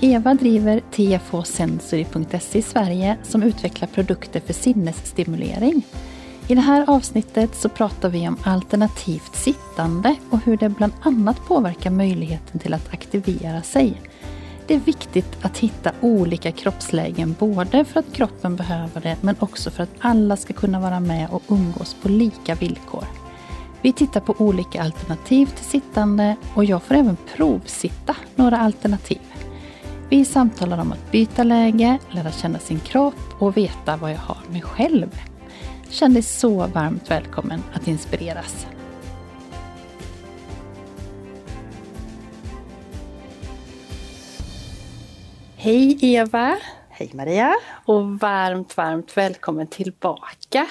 Eva driver tfhsensory.se i Sverige som utvecklar produkter för sinnesstimulering. I det här avsnittet så pratar vi om alternativt sittande och hur det bland annat påverkar möjligheten till att aktivera sig. Det är viktigt att hitta olika kroppslägen både för att kroppen behöver det men också för att alla ska kunna vara med och umgås på lika villkor. Vi tittar på olika alternativ till sittande och jag får även provsitta några alternativ. Vi samtalar om att byta läge, lära känna sin kropp och veta vad jag har mig själv. Känn dig så varmt välkommen att inspireras. Hej Eva! Hej Maria! Och varmt, varmt välkommen tillbaka!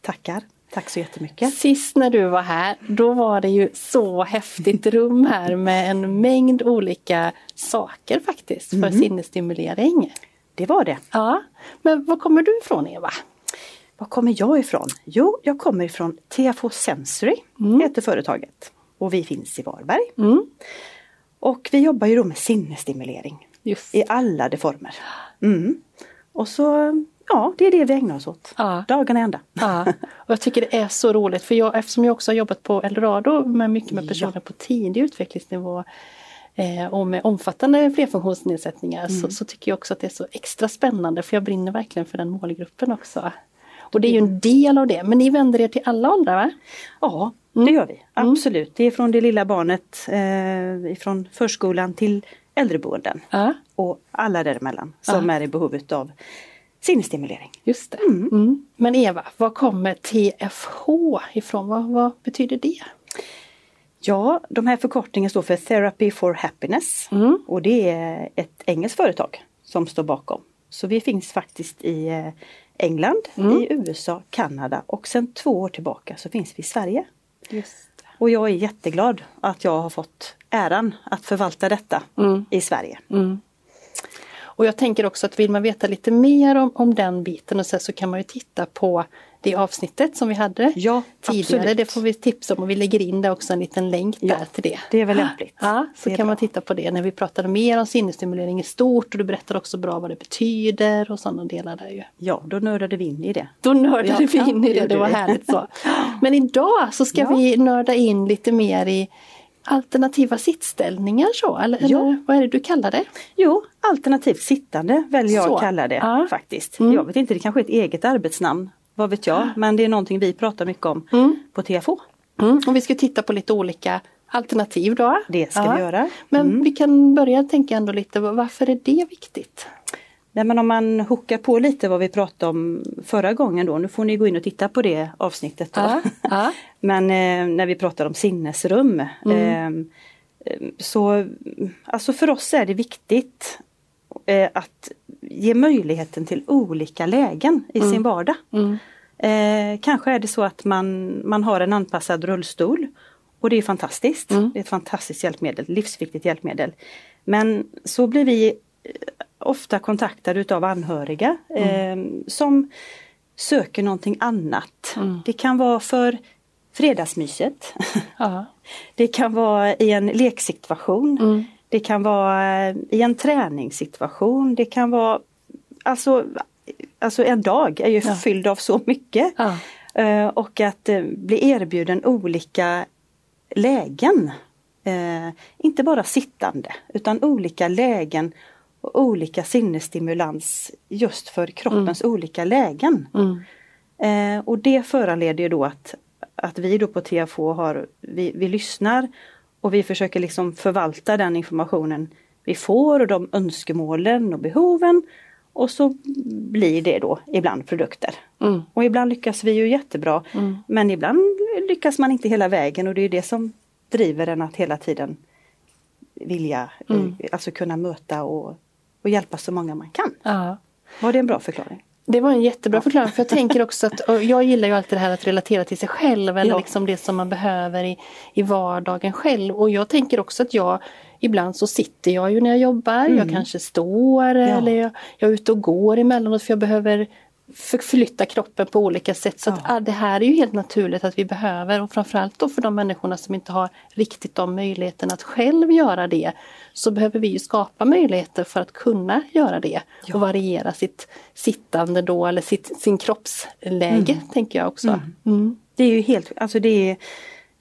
Tackar! Tack så jättemycket. Sist när du var här, då var det ju så häftigt rum här med en mängd olika saker faktiskt för mm. sinnesstimulering. Det var det. Ja, men var kommer du ifrån Eva? Var kommer jag ifrån? Jo, jag kommer ifrån TFH Sensory, mm. heter företaget. Och vi finns i Varberg. Mm. Och vi jobbar ju då med sinnesstimulering. Just. I alla de former. Mm. Och så Ja, det är det vi ägnar oss åt. Ja. Dagarna ända. Ja. Och jag tycker det är så roligt för jag, eftersom jag också har jobbat på Eldorado med mycket med personer ja. på tidig utvecklingsnivå eh, och med omfattande flerfunktionsnedsättningar mm. så, så, tycker jag också att det är så extra spännande för jag brinner verkligen för den målgruppen också. Och det är ju en del av det, men ni vänder er till alla åldrar va? Ja, det mm. gör vi. Mm. Absolut. Det är från det lilla barnet, eh, från förskolan till äldreboenden. Ja. Och alla däremellan som ja. är i behovet av sinnesstimulering. Just det. Mm. Mm. Men Eva, var kommer TFH ifrån? Vad, vad, betyder det? Ja, de här förkortningarna står för Therapy for Happiness mm. och det är ett engelskt företag som står bakom. Så vi finns faktiskt i eh, England, mm. i USA, Kanada och sedan två år tillbaka så finns vi i Sverige. Just Och jag är jätteglad att jag har fått äran att förvalta detta mm. i Sverige. Och jag tänker också att vill man veta lite mer om, om den biten och så, så kan man ju titta på det avsnittet som vi hade ja, tidigare. Absolut. Det får vi tipsa om och vi lägger in det också en liten länk ja, där till det. Det är väl lämpligt. Ja, så kan bra. man titta på det när vi pratade mer om sinnesstimulering i stort och du berättade också bra vad det betyder och sådana delar där ju. Ja, då nördade vi in i det. Då nördade ja, vi in i det, det var härligt så. Men idag så ska vi nörda in lite mer i alternativa sittställningar så, eller, ja. vad är det du kallar det? Jo, alternativt sittande väljer jag att kalla det ja. faktiskt. Mm. Jag vet inte, det kanske är ett eget arbetsnamn, vad vet jag, men det är någonting vi pratar mycket om mm. på TFO. Mm. Och vi ska titta på lite olika alternativ då. Det ska ja. vi göra. Men mm. vi kan börja tänka ändå lite, varför är det viktigt? Nej, men om man hookar på lite vad vi pratade om förra gången då, nu får ni gå in och titta på det avsnittet. Då. Ja, ja. men eh, när vi pratade om sinnesrum. Mm. Eh, så alltså för oss är det viktigt eh, att ge möjligheten till olika lägen i mm. sin vardag. Mm. Eh, kanske är det så att man, man har en anpassad rullstol och det är fantastiskt. Mm. Det är ett fantastiskt hjälpmedel, livsviktigt hjälpmedel. Men så blir vi ofta kontaktade utav anhöriga mm. eh, som söker någonting annat. Mm. Det kan vara för fredagsmyset. det kan vara i en leksituation. Mm. Det kan vara eh, i en träningssituation. Det kan vara alltså, alltså en dag är ju ja. fylld av så mycket. Ja. Eh, och att eh, bli erbjuden olika lägen. Eh, inte bara sittande utan olika lägen och olika sinnesstimulans just för kroppens Mm. olika lägen. Eh, och det föranleder ju då att, att vi då på TFH har, vi, vi lyssnar och vi försöker liksom förvalta den informationen vi får och de önskemålen och behoven. Och så blir det då ibland produkter. Mm. Och ibland lyckas vi ju jättebra men ibland lyckas man inte hela vägen och det är det som driver en att hela tiden vilja, Mm. alltså kunna möta och, och hjälpa så många man kan. Ja. Var det en bra förklaring? Det var en jättebra förklaring för jag tänker också att jag gillar ju alltid det här att relatera till sig själv eller Ja. liksom det som man behöver i, i vardagen själv och jag tänker också att jag Ibland så sitter jag ju när jag jobbar, jag kanske står eller jag, jag är ute och går emellanåt för jag behöver förflytta kroppen på olika sätt. Så att, Ja. ah, det här är ju helt naturligt att vi behöver och framförallt då för de människorna som inte har riktigt de möjligheterna att själv göra det. Så behöver vi ju skapa möjligheter för att kunna göra det Ja. och variera sitt sittande då eller sitt, sin kroppsläge tänker jag också. Mm. Det är ju helt, alltså det är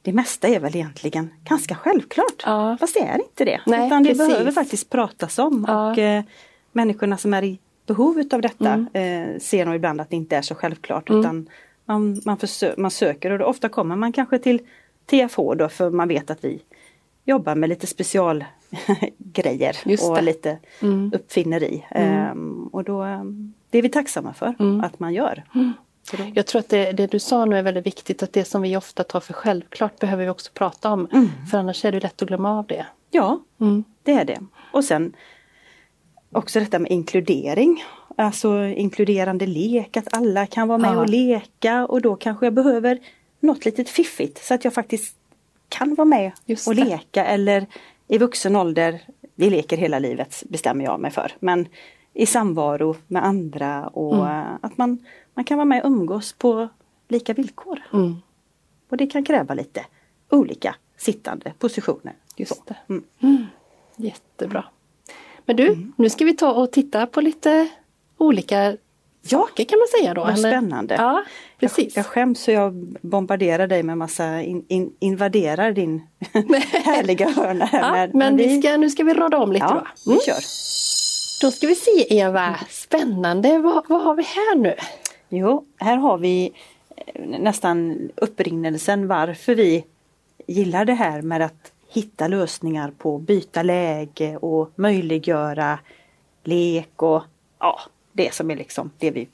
det mesta är väl egentligen ganska självklart. Ja. Fast det är inte det. Nej, Utan det precis. behöver faktiskt pratas om. Ja. Och eh, människorna som är i behov utav detta Mm. eh, ser nog ibland att det inte är så självklart. Utan man, man, man söker och då ofta kommer man kanske till TFH då för man vet att vi jobbar med lite specialgrejer och lite Mm. uppfinneri. Ehm, och då, det är vi tacksamma för Mm. att man gör. Då- Jag tror att det, det du sa nu är väldigt viktigt att det som vi ofta tar för självklart behöver vi också prata om. För annars är det lätt att glömma av det. Ja, Mm. det är det. Och sen också detta med inkludering. Alltså inkluderande lek, att alla kan vara med Ja. och leka och då kanske jag behöver något litet fiffigt så att jag faktiskt kan vara med och leka eller i vuxen ålder, vi leker hela livet bestämmer jag mig för, men i samvaro med andra och Mm. att man, man kan vara med och umgås på lika villkor. Mm. Och det kan kräva lite olika sittande positioner. Just det. Mm. Jättebra. Men du, nu ska vi ta och titta på lite olika saker kan man säga då. Vad spännande. Ja, precis. Jag, jag skäms så jag bombarderar dig med massa, in, in, invaderar din härliga hörna här. ja, med- men vi ska, nu ska vi rada om lite ja, då. vi Mm. kör. Då ska vi se Eva, spännande. Vad, vad har vi här nu? Jo, här har vi eh, nästan upprinnelsen varför vi gillar det här med att hitta lösningar på byta läge och möjliggöra lek och ja, det som är liksom det vi,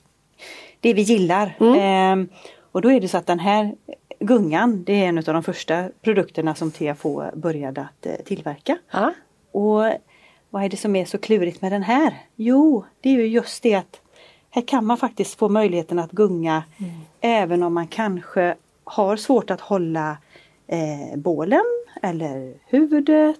det vi gillar. Ehm, och då är det så att den här gungan, det är en av de första produkterna som TFO började att eh, tillverka. Ja. Och vad är det som är så klurigt med den här? Jo, det är ju just det att här kan man faktiskt få möjligheten att gunga även om man kanske har svårt att hålla eh, bålen eller huvudet.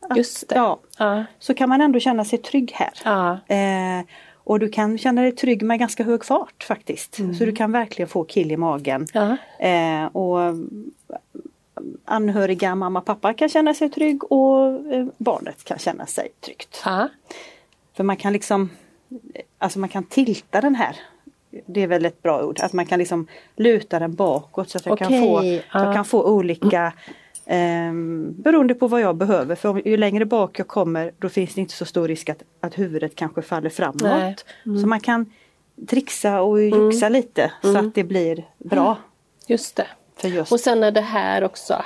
Att- Just det. Ja, Ja. så kan man ändå känna sig trygg här. Ja. Eh, och du kan känna dig trygg med ganska hög fart faktiskt. Så du kan verkligen få kill i magen. Ja. Eh, och anhöriga, mamma pappa kan känna sig trygg och eh, barnet kan känna sig tryggt. För man kan liksom, alltså man kan tilta den här. Det är väl ett bra ord, att man kan liksom luta den bakåt så att jag, kan, Okej, få, ja. jag kan få olika ehm, beroende på vad jag behöver. För om, ju längre bak jag kommer då finns det inte så stor risk att, att huvudet kanske faller framåt. Nej. Så man kan trixa och juxa lite så att det blir bra. Just det. Just Och sen är det här också.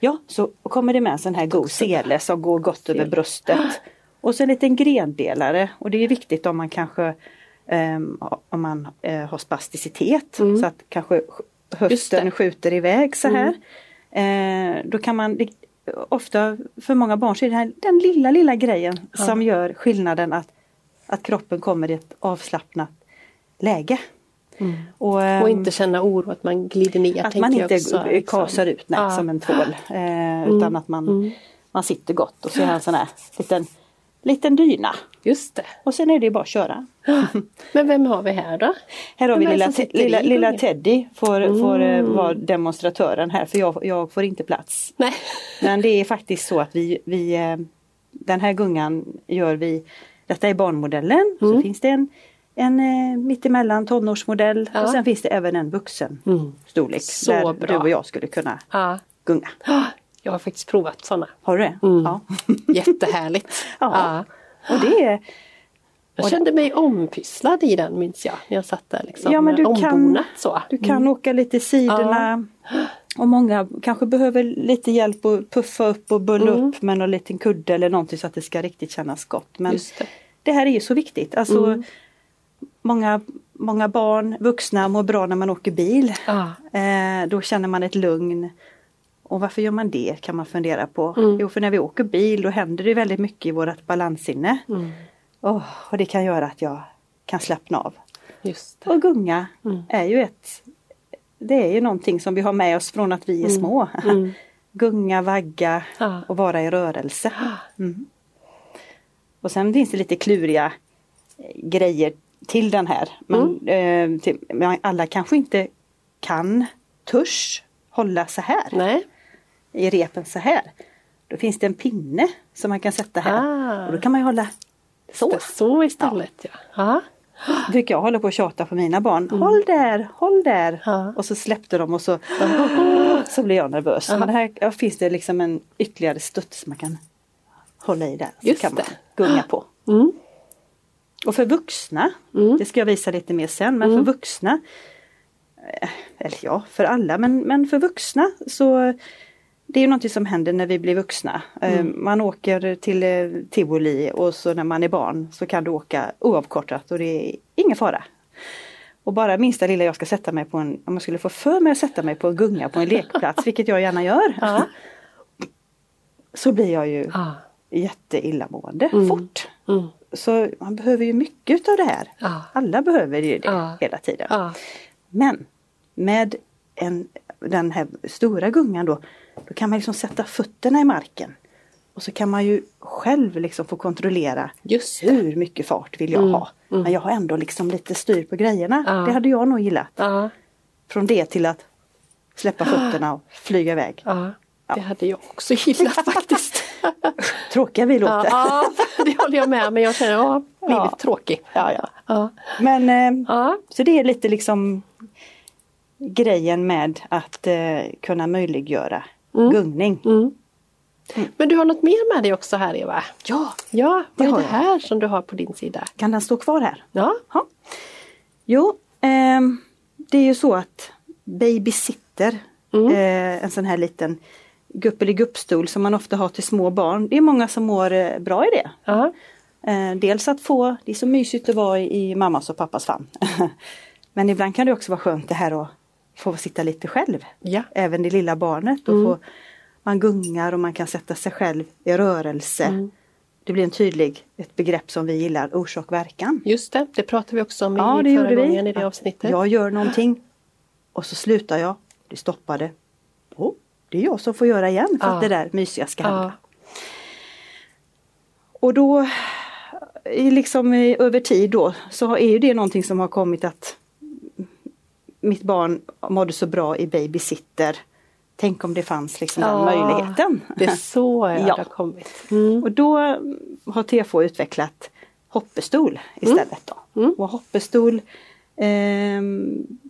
Ja, så kommer det med en sån här god sele som går gott över bröstet. Och så en liten grendelare och det är viktigt om man kanske om man eh, har spasticitet så att kanske höften skjuter iväg så här. Eh, då kan man ofta för många barn så är det här, den lilla lilla grejen som gör skillnaden att, att kroppen kommer i ett avslappnat läge. Och, Och ehm, inte känna oro att man glider ner. att man inte också, liksom. kasar ut nej, Ja. som en tvål. Eh, utan att man, man sitter gott och så är en sån här liten, liten dyna. Just det. Och sen är det bara att köra. Men vem har vi här då? Här har vi Vem det lilla, te, lilla, lilla? Teddy får, får eh, vara demonstratören här för jag, jag får inte plats. Nej. Men det är faktiskt så att vi, vi eh, den här gungan gör vi, detta är barnmodellen, så finns det en, en eh, mittemellan tonårsmodell Mm. Ja. och sen finns det även en vuxen Mm. storlek Så där bra. du och jag skulle kunna Ja. gunga. Jag har faktiskt provat sådana. Har du det? Mm. Ja. Jättehärligt. Ja. ja. Och det jag kände mig ompysslad i den minns jag. När jag satt där liksom. Ja men du ombonat, kan, så. du kan mm. åka lite i sidorna. Ja. Och många kanske behöver lite hjälp att puffa upp och bulla mm. upp med någon liten kudde eller någonting så att det ska riktigt kännas gott. Men det. det. här är ju så viktigt. Alltså, mm. många, många barn, vuxna mår bra när man åker bil. Ah. Eh, då känner man ett lugn. Och varför gör man det kan man fundera på. Mm. Jo för när vi åker bil då händer det väldigt mycket i vårt balanssinne. Mm. Oh, och det kan göra att jag kan slappna av. Och gunga mm. är ju ett Det är ju någonting som vi har med oss från att vi är mm. små. Mm. gunga, vagga ah. och vara i rörelse. Mm. Och sen finns det lite kluriga eh, grejer till den här. Man, mm. eh, till, alla kanske inte kan, törs hålla så här. Nej. I repen så här. Då finns det en pinne som man kan sätta här. Ah. Och då kan man hålla så. Så istället ja. ja. Då fick jag hålla på och tjata på mina barn. Mm. Håll där, håll där! Ja. Och så släppte de och så, så blev jag nervös. Ja. Men här finns det liksom en ytterligare studs man kan hålla i där. Så Just kan man gunga på. Mm. Och för vuxna, mm. det ska jag visa lite mer sen, men för mm. vuxna eh, eller ja, för alla, men, men för vuxna så det är något som händer när vi blir vuxna. Eh, mm. Man åker till eh, tivoli och så när man är barn så kan du åka oavkortat och det är ingen fara. Och bara minsta lilla jag ska sätta mig på en, om jag skulle få för mig att sätta mig på en gunga på en lekplats, vilket jag gärna gör. Ja. Så blir jag ju ja. jätteillamående mm. fort. Mm. Så man behöver ju mycket av det här. Ja. Alla behöver ju det ja. hela tiden. Men med en, den här stora gungan då då kan man liksom sätta fötterna i marken. Och så kan man ju själv liksom få kontrollera hur mycket fart vill jag mm. ha. Mm. Men jag har ändå liksom lite styr på grejerna. Ja. Det hade jag nog gillat. Ja. Från det till att släppa fötterna och flyga iväg. Ja, det hade jag också gillat faktiskt. Tråkiga vi låter. Ja, det håller jag med men jag känner ja, blivit tråkig. Ja, ja. Men eh, så det är lite liksom grejen med att eh, kunna möjliggöra mm. gungning. Mm. Men du har något mer med dig också här Eva? Ja, ja vad det är det här jag. som du har på din sida? Kan den stå kvar här? Ja. ja. Jo, eh, det är ju så att babysitter, mm. eh, en sån här liten guppeliguppstol som man ofta har till små barn. Det är många som mår eh, bra i det. Uh -huh. dels att få, det är så mysigt att vara i, i mammas och pappas famn. Men ibland kan det också vara skönt det här att få sitta lite själv. Ja. Även det lilla barnet. Och mm. få, man gungar och man kan sätta sig själv i rörelse. Mm. Det blir en tydlig, ett begrepp som vi gillar, orsak verkan. Just det, det pratade vi också om ja, i förra gången vi. i det avsnittet. Jag gör någonting och så slutar jag, det stoppade. Oh, det är jag som får göra igen för ja. att det där mysiga ska hända. Ja. Och då, liksom över tid då, så är det någonting som har kommit att mitt barn mådde så bra i babysitter. Tänk om det fanns liksom ja, den möjligheten. Det är så jag ja. har kommit. Mm. Och då har TFO utvecklat hoppestol istället. Då. Mm. Och hoppestol eh,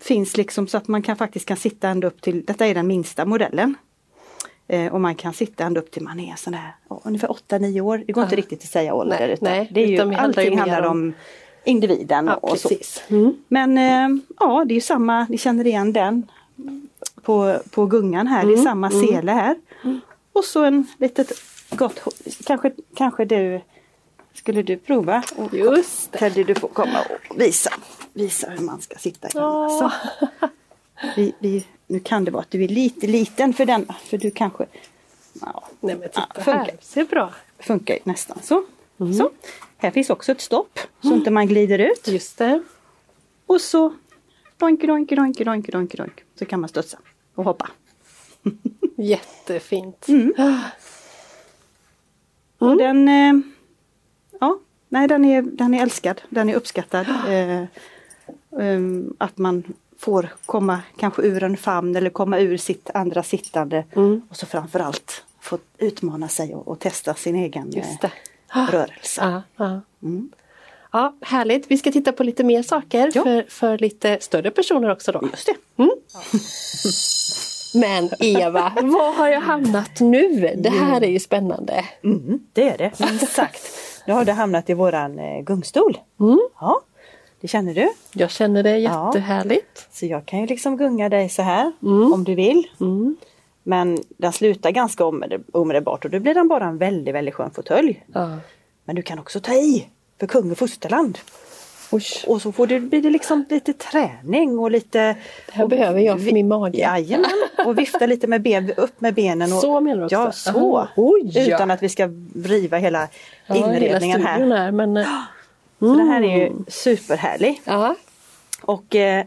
finns liksom så att man kan faktiskt kan sitta ända upp till, detta är den minsta modellen. Eh, och man kan sitta ända upp till man är sån där, oh, ungefär 8-9 år. Det går ja. inte riktigt att säga ålder. Nej, utan nej, det är ju, allting handlar om, om individen. Ja, och så. Mm. Men eh, ja, det är samma, ni känner igen den på, på gungan här, mm. det är mm. samma mm. sele här. Mm. Och så en litet gott, kanske, kanske du skulle du prova? Och, Just det. Teddy, du får komma och visa, visa hur man ska sitta. Ja. Vi, vi, nu kan det vara att du är lite liten för denna, för du kanske... Ja, Nej men titta ja, funkar. här, ser bra. Funkar nästan så. Mm. så. Här finns också ett stopp så mm. inte man glider ut. Just det. Och så doink, doink, doink, doink, doink, doink. Så kan man studsa och hoppa. Jättefint. Mm. Och mm. den, eh, ja, nej den är, den är älskad, den är uppskattad. Eh, eh, att man får komma kanske ur en famn eller komma ur sitt andra sittande. Mm. Och så framförallt få utmana sig och, och testa sin egen eh, rörelse. Ja, ja. Mm. ja, härligt. Vi ska titta på lite mer saker ja. för, för lite större personer också då. Just det. Mm. Men Eva, var har jag hamnat nu? Det här är ju spännande. Mm, det är det. Exakt. Nu har du hamnat i våran eh, gungstol. Mm. Ja, det känner du? Jag känner det jättehärligt. Så jag kan ju liksom gunga dig så här mm. om du vill. Mm. Men den slutar ganska omedelbart och då blir den bara en väldigt, väldigt skön fåtölj. Ja. Men du kan också ta i för kung och fosterland. Usch. Och så får det, blir det liksom lite träning och lite... Det här och, behöver jag för min mage. Jajamän, och vifta lite med ben, upp med benen. Och, så menar du också? Ja, så. Oj, Utan att vi ska riva hela ja, inredningen hela här. här men... Mm. Så den här är ju superhärlig. Ja. Och eh,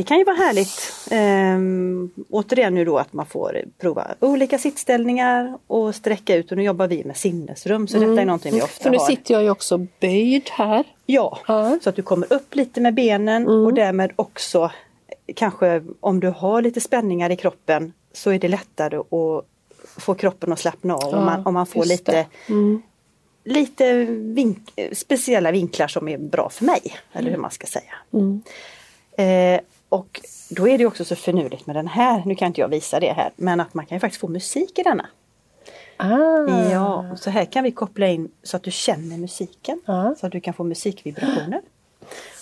det kan ju vara härligt um, återigen nu då att man får prova olika sittställningar och sträcka ut och nu jobbar vi med sinnesrum så mm. detta är någonting vi ofta För nu har. sitter jag ju också böjd här. Ja, ja. så att du kommer upp lite med benen mm. och därmed också kanske om du har lite spänningar i kroppen så är det lättare att få kroppen att slappna av ja, om, man, om man får lite mm. lite vink speciella vinklar som är bra för mig. Eller hur man ska säga. Mm. Eh, och då är det också så finurligt med den här, nu kan inte jag visa det här, men att man kan faktiskt få musik i denna. Ah. Ja, så här kan vi koppla in så att du känner musiken. Ah. Så att du kan få musikvibrationer.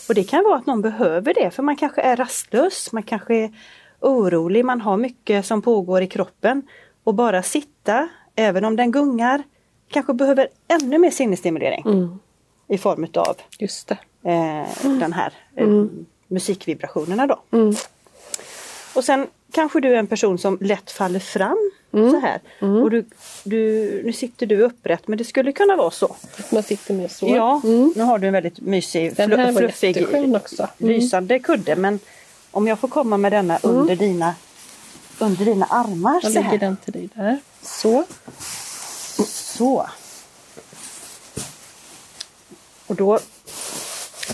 Och det kan vara att någon behöver det för man kanske är rastlös, man kanske är orolig, man har mycket som pågår i kroppen. Och bara sitta, även om den gungar, kanske behöver ännu mer sinnesstimulering. Mm. I form utav Just. Eh, den här eh, Mm. Musikvibrationerna då. Mm. Och sen kanske du är en person som lätt faller fram Mm. så här. Och du, du, nu sitter du upprätt men det skulle kunna vara så. Man sitter mer så. Ja, Mm. nu har du en väldigt mysig, Den fl- fluffig, också. Mm. lysande kudde men om jag får komma med denna under, dina, under dina armar Jag så lägger här. den till dig där. Så. Så. Och då,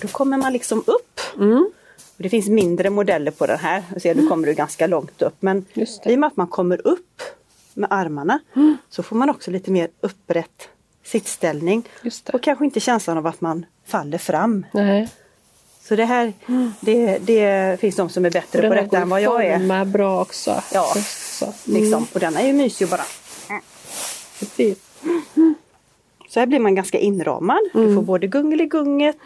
då kommer man liksom upp. Mm. Och Det finns mindre modeller på den här. Du ser, nu kommer du ganska långt upp. Men i och med att man kommer upp med armarna så får man också lite mer upprätt sittställning. Och kanske inte känslan av att man faller fram. Nej. Så det här, det, det finns de som är Och bättre den på här detta än vad jag är. formar bra också. Ja. Så. Liksom. Och den är ju mysig bara Precis. Så här blir man ganska inramad. Du får både gungeligunget,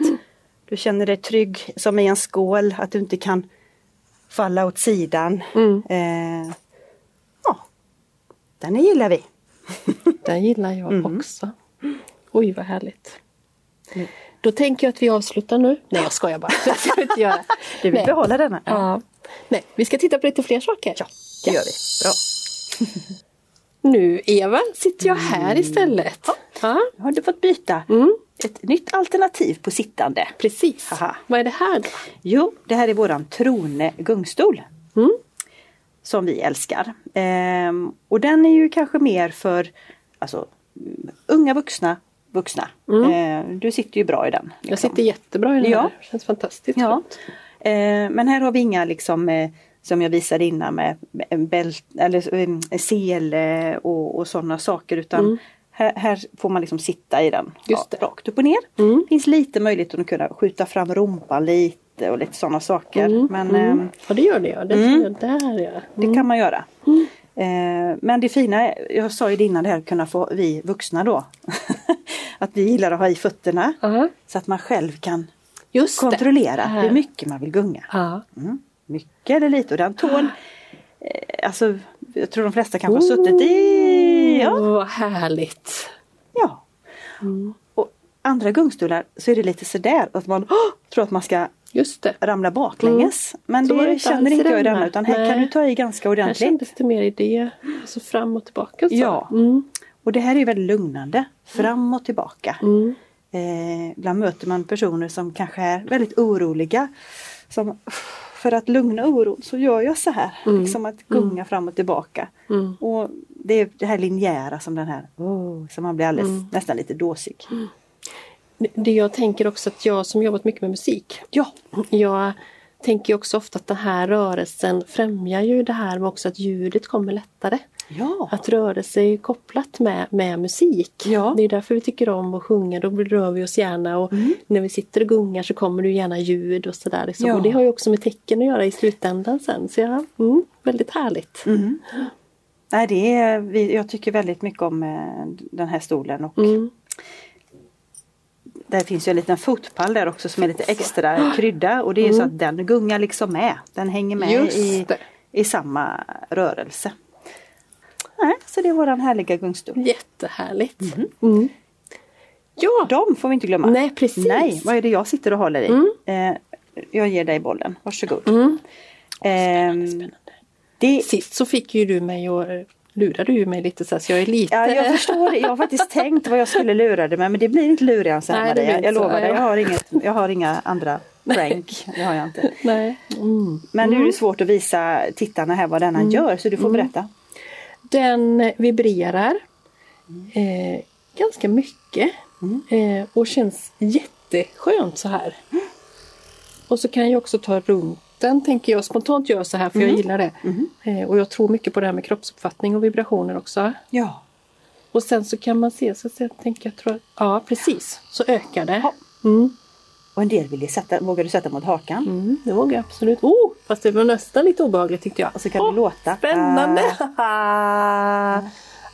du känner dig trygg som i en skål, att du inte kan falla åt sidan. Mm. Eh, ja, den gillar vi. Den gillar jag Mm. också. Oj vad härligt. Då tänker jag att vi avslutar nu. Nej jag skojar bara. Det ska vi inte göra. Du vill Nej. behålla denna? Ja. Nej, vi ska titta på lite fler saker. Ja, det gör vi. Bra. Nu Eva sitter jag här istället. Ja. Nu har du fått byta Mm. ett nytt alternativ på sittande. Precis. Haha. Vad är det här då? Jo, det här är våran Trone gungstol. Mm. Som vi älskar. Ehm, och den är ju kanske mer för alltså, mm, unga vuxna vuxna. Ehm, du sitter ju bra i den. Mm. Jag liksom. sitter jättebra i den Ja. här. Känns fantastiskt Ja. Ehm, men här har vi inga liksom eh, som jag visade innan med bält eller en sele och, och sådana saker utan här, här får man liksom sitta i den Mm. Just det. rakt upp och ner. Mm. finns lite möjlighet att kunna skjuta fram rumpan lite och lite sådana saker. Mm. Men mm. ehm, Ja det gör det ja. Det Mm. där ja. det kan man göra. Eh, men det fina, är- jag sa ju det innan det här kunna få vi vuxna då. att vi gillar att ha i fötterna. Ja. Så att man själv kan Just kontrollera det. hur mycket man vill gunga. Ja. Mm. Mycket eller lite och den tål eh, Alltså jag tror de flesta kanske har suttit i ja, vad härligt. ja. Mm. Och andra gungstolar så är det lite sådär att man åh, tror att man ska Just det. ramla baklänges. Men Så det det inte känner inte jag i denna. utan här Nej. kan du ta i ganska Här ordentligt. kändes det mer idé. Alltså fram och tillbaka. Så. Ja. Mm. Och det här är väldigt lugnande. Fram och tillbaka. Mm. Eh, ibland möter man personer som kanske är väldigt oroliga. Som, för att lugna oron så gör jag så här. Mm. Liksom att gunga fram och tillbaka. Mm. Och det är det här linjära som den här, oh, som man blir alldeles, Mm. nästan lite dåsig. Det jag tänker också att jag som jobbat mycket med musik. Ja, Jag tänker också ofta att den här rörelsen främjar ju det här med också att ljudet kommer lättare. Ja, Att rörelse är kopplat med, med musik. Ja. Det är därför vi tycker om att sjunga, då rör vi oss gärna och Mm. när vi sitter och gungar så kommer det gärna ljud och sådär. Liksom. Ja. Och det har ju också med tecken att göra i slutändan sen. Så ja, mm, väldigt härligt. Mm. Nej, det är, vi, jag tycker väldigt mycket om eh, den här stolen och Mm. där finns ju en liten fotpall där också som är lite extra krydda och det är mm. så att den gungar liksom med. Den hänger med i, i samma rörelse. Nej, så det är våran härliga gungstol. Jättehärligt. Mm. Mm. Ja. De får vi inte glömma. Nej precis. Nej, vad är det jag sitter och håller i? Mm. Eh, jag ger dig bollen, varsågod. Mm. Spännande, eh, spännande. Det... Sist så fick ju du mig och lurade du mig lite så, här, så jag är lite... Ja, jag förstår. Jag har faktiskt tänkt vad jag skulle lura dig med men det blir inte lurigare så här Nej, Jag, jag lovar dig, jag har, inget, jag har inga andra prank. Det har jag inte. Nej. Mm. Men nu är det mm. svårt att visa tittarna här vad denna mm. gör så du får mm. berätta. Den vibrerar eh, ganska mycket mm. eh, och känns jätteskönt så här. Och så kan jag också ta runt den tänker jag spontant göra så här för mm. jag gillar det. Mm. Eh, och jag tror mycket på det här med kroppsuppfattning och vibrationer också. Ja. Och sen så kan man se, så jag tänker jag tror, ja precis, så ökar det. Mm. Och en del vill ju sätta, vågar du sätta mot hakan? Mm, det vågar jag absolut. Oh, fast det var nästan lite obehagligt tyckte jag. Och så kan oh, du låta. Spännande! Ah.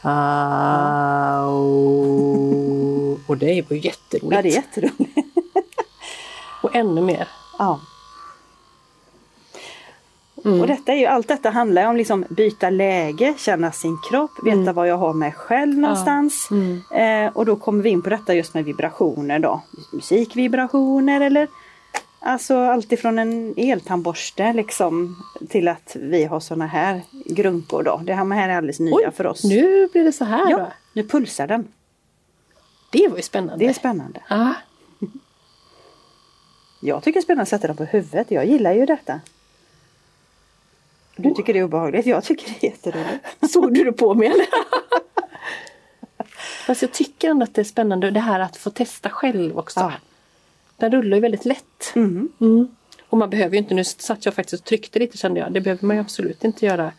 Ah. Och det var jätteroligt. Ja det är jätteroligt. och ännu mer. Ja. Mm. Och detta är ju, allt detta handlar om liksom byta läge, känna sin kropp, veta mm. var jag har mig själv någonstans. Ja. Mm. Eh, och då kommer vi in på detta just med vibrationer då. Musikvibrationer eller Alltså alltifrån en eltandborste liksom till att vi har såna här grunkor då. Det här är alldeles nya Oj, för oss. Nu blir det så här ja, då? nu pulsar den. Det var ju spännande. Det är spännande. Ah. Jag tycker det är spännande att sätta den på huvudet. Jag gillar ju detta. Du tycker det är obehagligt, jag tycker det är jätteroligt. Såg du det på mig eller? Fast jag tycker ändå att det är spännande det här att få testa själv också. Ja. Den rullar ju väldigt lätt. Mm. Mm. Och man behöver ju inte, nu satt jag faktiskt och tryckte lite kände jag, det behöver man ju absolut inte göra.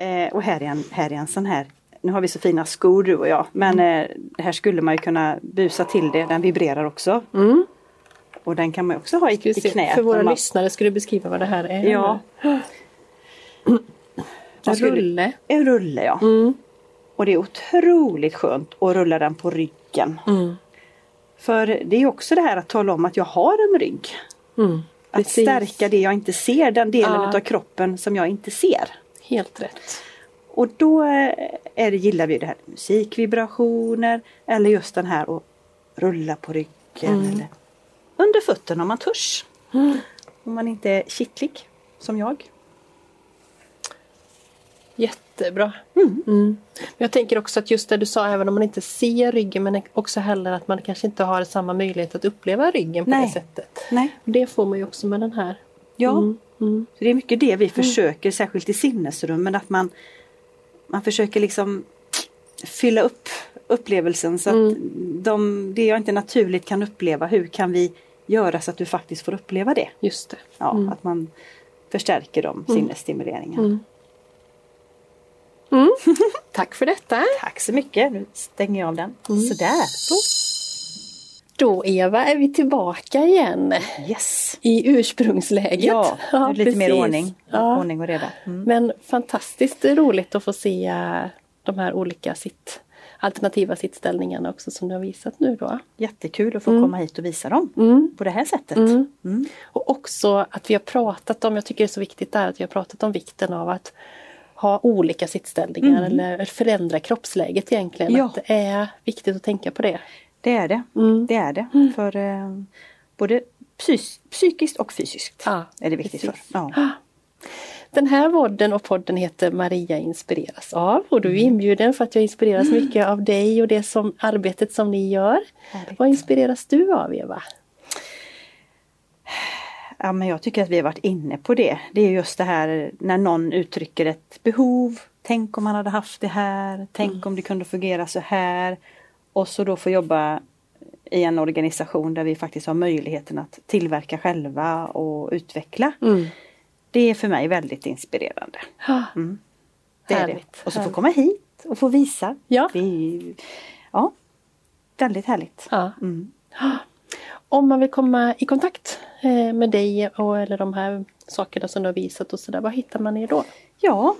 Eh, och här är, en, här är en sån här, nu har vi så fina skor du och jag, men mm. eh, här skulle man ju kunna busa till det, den vibrerar också. Mm. Och den kan man också ha i, i knät. För våra man... lyssnare, ska du beskriva vad det här är? Ja. En rulle. En rulle ja. Mm. Och det är otroligt skönt att rulla den på ryggen. Mm. För det är också det här att tala om att jag har en rygg. Mm. Att stärka det jag inte ser, den delen ja. av kroppen som jag inte ser. Helt rätt. Och då är det, gillar vi det här musikvibrationer eller just den här att rulla på ryggen mm. eller under fötterna om man törs. Mm. Om man inte är kittlig som jag. Jättebra. Mm. Mm. Jag tänker också att just det du sa, även om man inte ser ryggen men också heller att man kanske inte har samma möjlighet att uppleva ryggen på Nej. det sättet. Nej. Det får man ju också med den här. Ja, mm. mm. Så det är mycket det vi mm. försöker, särskilt i sinnesrummen, att man, man försöker liksom fylla upp upplevelsen så att mm. de, det jag inte naturligt kan uppleva, hur kan vi göra så att du faktiskt får uppleva det? Just det. Ja, att man förstärker de sinnesstimuleringarna. Mm. Tack för detta. Tack så mycket. Nu stänger jag av den. Mm. Sådär. Då Eva är vi tillbaka igen. Yes. I ursprungsläget. Ja, ja lite precis. mer ordning. Ja. ordning och reda. Mm. Men fantastiskt roligt att få se de här olika sitt, alternativa sittställningarna också som du har visat nu då. Jättekul att få mm. komma hit och visa dem mm. på det här sättet. Mm. Mm. Och också att vi har pratat om, jag tycker det är så viktigt där att vi har pratat om vikten av att ha olika sittställningar mm. eller förändra kroppsläget egentligen. Ja. Att det är viktigt att tänka på det. Det är det. Mm. Det är det. Mm. För eh, både psykiskt och fysiskt ja, är det viktigt precis. för. Ja. Den här podden och podden heter Maria inspireras av och du är mm. inbjuden för att jag inspireras mm. mycket av dig och det som arbetet som ni gör. Härligt. Vad inspireras du av Eva? Ja, men jag tycker att vi har varit inne på det. Det är just det här när någon uttrycker ett behov. Tänk om man hade haft det här. Tänk mm. om det kunde fungera så här. Och så då få jobba i en organisation där vi faktiskt har möjligheten att tillverka själva och utveckla. Mm. Det är för mig väldigt inspirerande. Mm. Det är det. Och så få komma hit och få visa. Ja. Vi, ja, väldigt härligt. Ja. Mm. Om man vill komma i kontakt med dig och, eller de här sakerna som du har visat och sådär, var hittar man er då? Ja,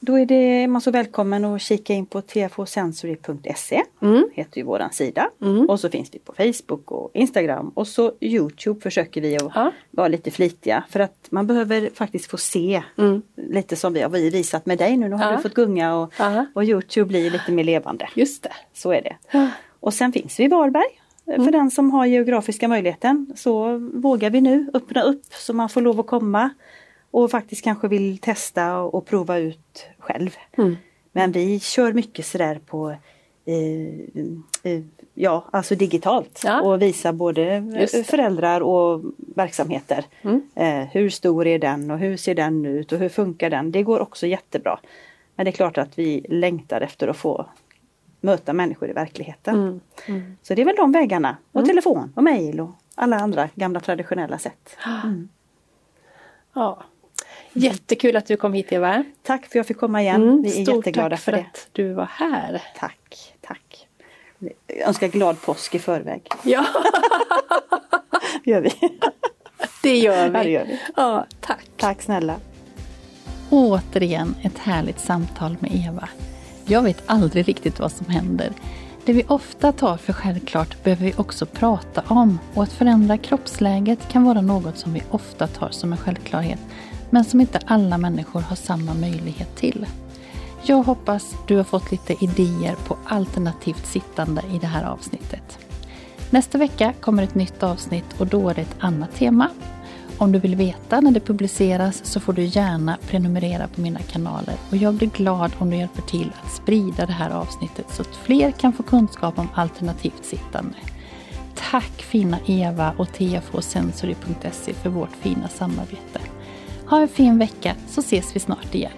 då är det man så välkommen att kika in på tfhsensory.se. Mm. heter ju våran sida. Mm. Och så finns vi på Facebook och Instagram och så Youtube försöker vi att ja. vara lite flitiga för att man behöver faktiskt få se mm. lite som vi har visat med dig nu. Nu har ja. du fått gunga och, och Youtube blir lite mer levande. Just det. Så är det. Och sen finns vi i Varberg. Mm. För den som har geografiska möjligheten så vågar vi nu öppna upp så man får lov att komma och faktiskt kanske vill testa och, prova ut själv. Mm. Men vi kör mycket sådär på eh, eh, Ja, alltså digitalt ja. och visa både föräldrar och verksamheter. Mm. Eh, hur stor är den och hur ser den ut och hur funkar den? Det går också jättebra. Men det är klart att vi längtar efter att få möta människor i verkligheten. Mm. Mm. Så det är väl de vägarna. Och mm. telefon och mejl och alla andra gamla traditionella sätt. Mm. Ja. Jättekul att du kom hit Eva. Tack för att jag fick komma igen. Mm, Vi är Stort jätteglada tack för, för det. att du var här. Tack, tack. Jag önskar glad påsk i förväg. Ja, det gör vi. Det gör vi. Ja, det gör vi. Ja, tack. Tack snälla. Återigen ett härligt samtal med Eva. Jag vet aldrig riktigt vad som händer. Det vi ofta tar för självklart behöver vi också prata om och att förändra kroppsläget kan vara något som vi ofta tar som en självklarhet men som inte alla människor har samma möjlighet till. Jag hoppas du har fått lite idéer på alternativt sittande i det här avsnittet. Nästa vecka kommer ett nytt avsnitt och då är det ett annat tema. Om du vill veta när det publiceras så får du gärna prenumerera på mina kanaler och jag blir glad om du hjälper till att sprida det här avsnittet så att fler kan få kunskap om alternativt sittande. Tack fina Eva och tfhsensory.se för vårt fina samarbete. Ha en fin vecka så ses vi snart igen.